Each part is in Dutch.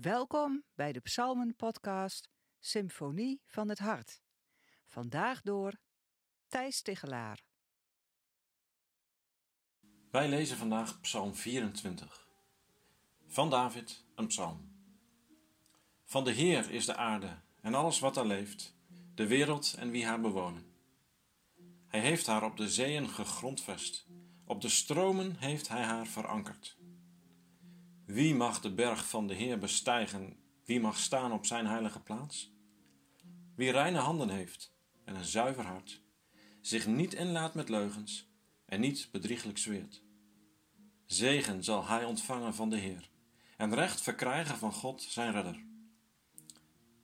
Welkom bij de Psalmen-podcast Symfonie van het Hart. Vandaag door Thijs Tigelaar. Wij lezen vandaag Psalm 24. Van David, een psalm. Van de Heer is de aarde en alles wat er leeft, de wereld en wie haar bewonen. Hij heeft haar op de zeeën gegrondvest, op de stromen heeft hij haar verankerd. Wie mag de berg van de Heer bestijgen? Wie mag staan op zijn heilige plaats? Wie reine handen heeft en een zuiver hart, zich niet inlaat met leugens en niet bedrieglijk zweert. Zegen zal hij ontvangen van de Heer en recht verkrijgen van God zijn redder.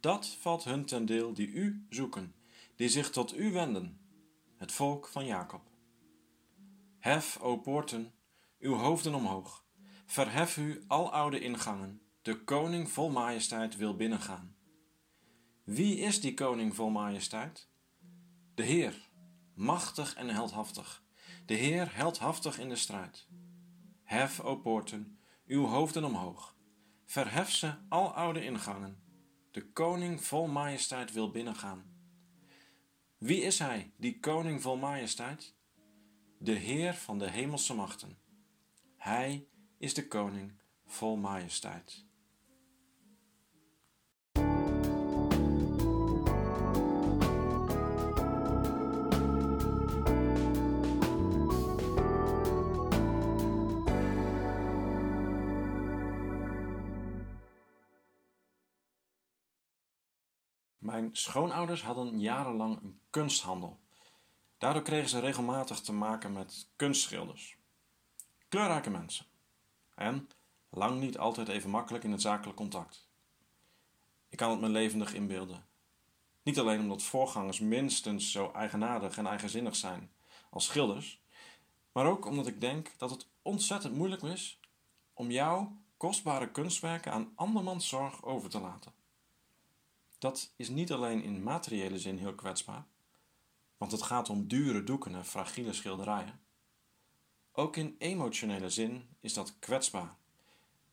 Dat valt hun ten deel die u zoeken, die zich tot u wenden, het volk van Jacob. Hef, o poorten, uw hoofden omhoog Verhef u, al oude ingangen, de koning vol majesteit wil binnengaan. Wie is die koning vol majesteit? De Heer, machtig en heldhaftig, de Heer heldhaftig in de strijd. Hef, o poorten, uw hoofden omhoog, verhef ze, al oude ingangen, de koning vol majesteit wil binnengaan. Wie is hij, die koning vol majesteit? De Heer van de hemelse machten. Hij is de koning vol majesteit. Mijn schoonouders hadden jarenlang een kunsthandel. Daardoor kregen ze regelmatig te maken met kunstschilders. Kleurrijke mensen en lang niet altijd even makkelijk in het zakelijk contact. Ik kan het me levendig inbeelden. Niet alleen omdat voorgangers minstens zo eigenaardig en eigenzinnig zijn als schilders, maar ook omdat ik denk dat het ontzettend moeilijk is om jouw kostbare kunstwerken aan andermans zorg over te laten. Dat is niet alleen in materiële zin heel kwetsbaar, want het gaat om dure doeken en fragiele schilderijen. Ook in emotionele zin is dat kwetsbaar,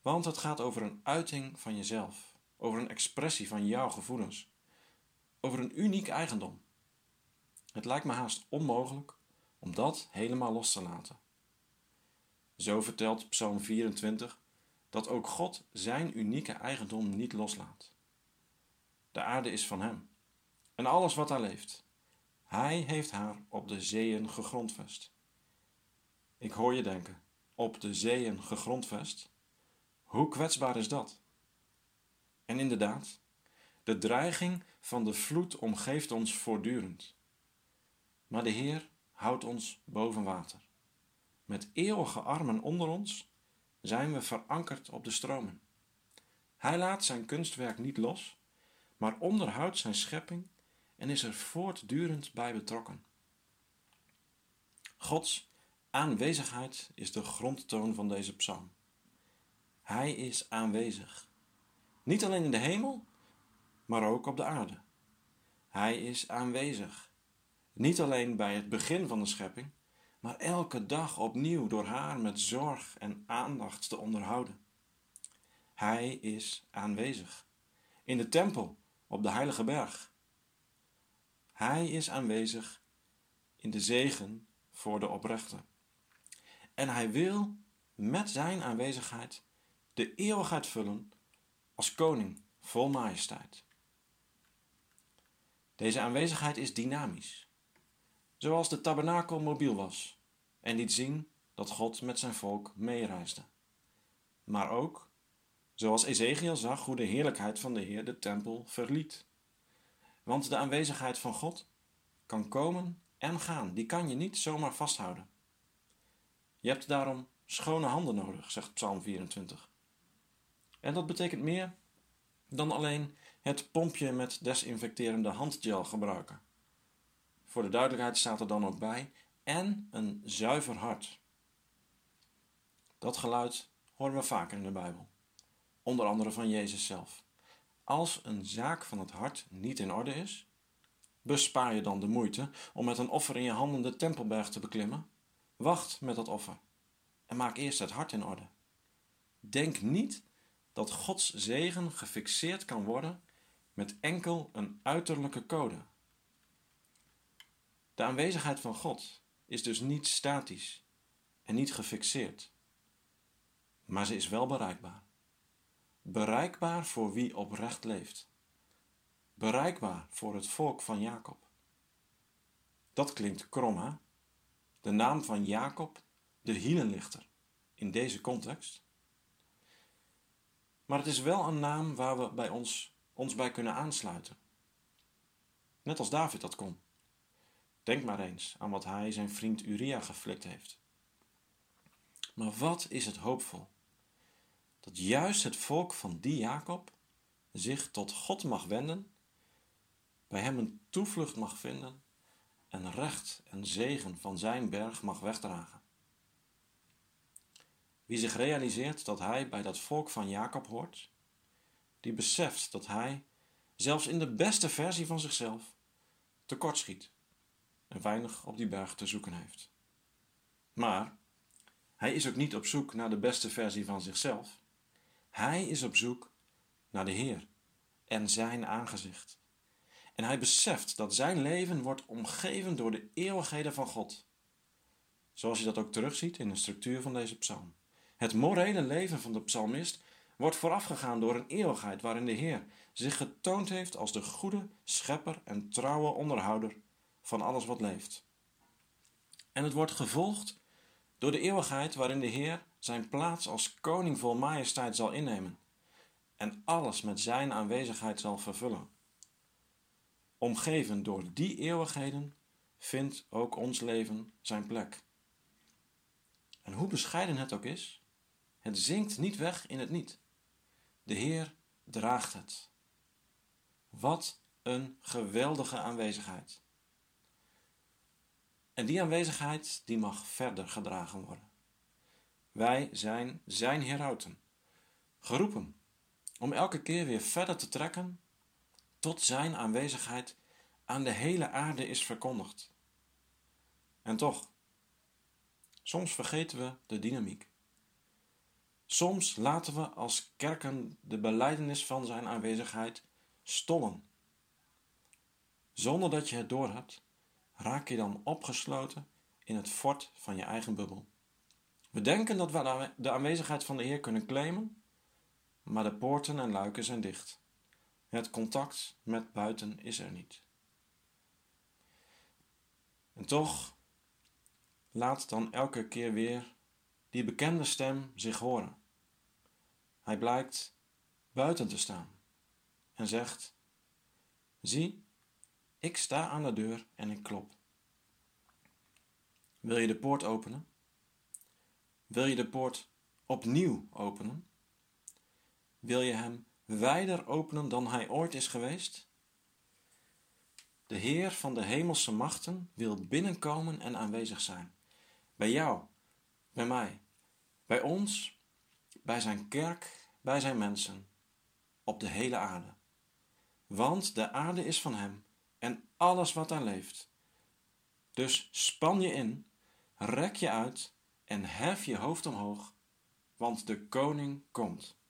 want het gaat over een uiting van jezelf, over een expressie van jouw gevoelens, over een uniek eigendom. Het lijkt me haast onmogelijk om dat helemaal los te laten. Zo vertelt Psalm 24 dat ook God zijn unieke eigendom niet loslaat. De aarde is van Hem en alles wat daar leeft. Hij heeft haar op de zeeën gegrondvest. Ik hoor je denken: op de zeeën gegrondvest? Hoe kwetsbaar is dat? En inderdaad, de dreiging van de vloed omgeeft ons voortdurend. Maar de Heer houdt ons boven water. Met eeuwige armen onder ons zijn we verankerd op de stromen. Hij laat zijn kunstwerk niet los, maar onderhoudt zijn schepping en is er voortdurend bij betrokken. Gods Aanwezigheid is de grondtoon van deze psalm. Hij is aanwezig. Niet alleen in de hemel, maar ook op de aarde. Hij is aanwezig. Niet alleen bij het begin van de schepping, maar elke dag opnieuw door haar met zorg en aandacht te onderhouden. Hij is aanwezig. In de tempel op de heilige berg. Hij is aanwezig in de zegen voor de oprechten. En hij wil met zijn aanwezigheid de eeuwigheid vullen als koning vol majesteit. Deze aanwezigheid is dynamisch, zoals de tabernakel mobiel was en liet zien dat God met zijn volk meereisde. Maar ook, zoals Ezekiel zag hoe de heerlijkheid van de Heer de tempel verliet. Want de aanwezigheid van God kan komen en gaan, die kan je niet zomaar vasthouden. Je hebt daarom schone handen nodig, zegt Psalm 24. En dat betekent meer dan alleen het pompje met desinfecterende handgel gebruiken. Voor de duidelijkheid staat er dan ook bij en een zuiver hart. Dat geluid horen we vaker in de Bijbel, onder andere van Jezus zelf. Als een zaak van het hart niet in orde is, bespaar je dan de moeite om met een offer in je handen de tempelberg te beklimmen Wacht met dat offer en maak eerst het hart in orde. Denk niet dat Gods zegen gefixeerd kan worden met enkel een uiterlijke code. De aanwezigheid van God is dus niet statisch en niet gefixeerd, maar ze is wel bereikbaar. Bereikbaar voor wie oprecht leeft. Bereikbaar voor het volk van Jacob. Dat klinkt krom, hè? De naam van Jacob, de hielenlichter, in deze context. Maar het is wel een naam waar we bij ons, ons bij kunnen aansluiten. Net als David dat kon. Denk maar eens aan wat hij zijn vriend Uria geflikt heeft. Maar wat is het hoopvol? Dat juist het volk van die Jacob zich tot God mag wenden, bij hem een toevlucht mag vinden en recht en zegen van zijn berg mag wegdragen. Wie zich realiseert dat hij bij dat volk van Jacob hoort, die beseft dat hij, zelfs in de beste versie van zichzelf, tekortschiet en weinig op die berg te zoeken heeft. Maar hij is ook niet op zoek naar de beste versie van zichzelf. Hij is op zoek naar de Heer en zijn aangezicht. En hij beseft dat zijn leven wordt omgeven door de eeuwigheden van God. Zoals je dat ook terugziet in de structuur van deze psalm. Het morele leven van de psalmist wordt voorafgegaan door een eeuwigheid waarin de Heer zich getoond heeft als de goede schepper en trouwe onderhouder van alles wat leeft. En het wordt gevolgd door de eeuwigheid waarin de Heer zijn plaats als koning vol majesteit zal innemen en alles met zijn aanwezigheid zal vervullen. Omgeven door die eeuwigheden vindt ook ons leven zijn plek. En hoe bescheiden het ook is, het zinkt niet weg in het niet. De Heer draagt het. Wat een geweldige aanwezigheid. En die aanwezigheid die mag verder gedragen worden. Wij zijn zijn herauten, geroepen om elke keer weer verder te trekken tot zijn aanwezigheid aan de hele aarde is verkondigd. En toch, soms vergeten we de dynamiek. Soms laten we als kerken de beleidenis van zijn aanwezigheid stollen. Zonder dat je het doorhebt, raak je dan opgesloten in het fort van je eigen bubbel. We denken dat we de aanwezigheid van de Heer kunnen claimen, maar de poorten en luiken zijn dicht. Het contact met buiten is er niet. En toch laat dan elke keer weer die bekende stem zich horen. Hij blijkt buiten te staan en zegt: Zie, ik sta aan de deur en ik klop. Wil je de poort openen? Wil je de poort opnieuw openen? Wil je hem wijder openen dan hij ooit is geweest? De Heer van de hemelse machten wil binnenkomen en aanwezig zijn. Bij jou, bij mij, bij ons, bij zijn kerk, bij zijn mensen, op de hele aarde. Want de aarde is van hem en alles wat daar leeft. Dus span je in, rek je uit en hef je hoofd omhoog, want de koning komt.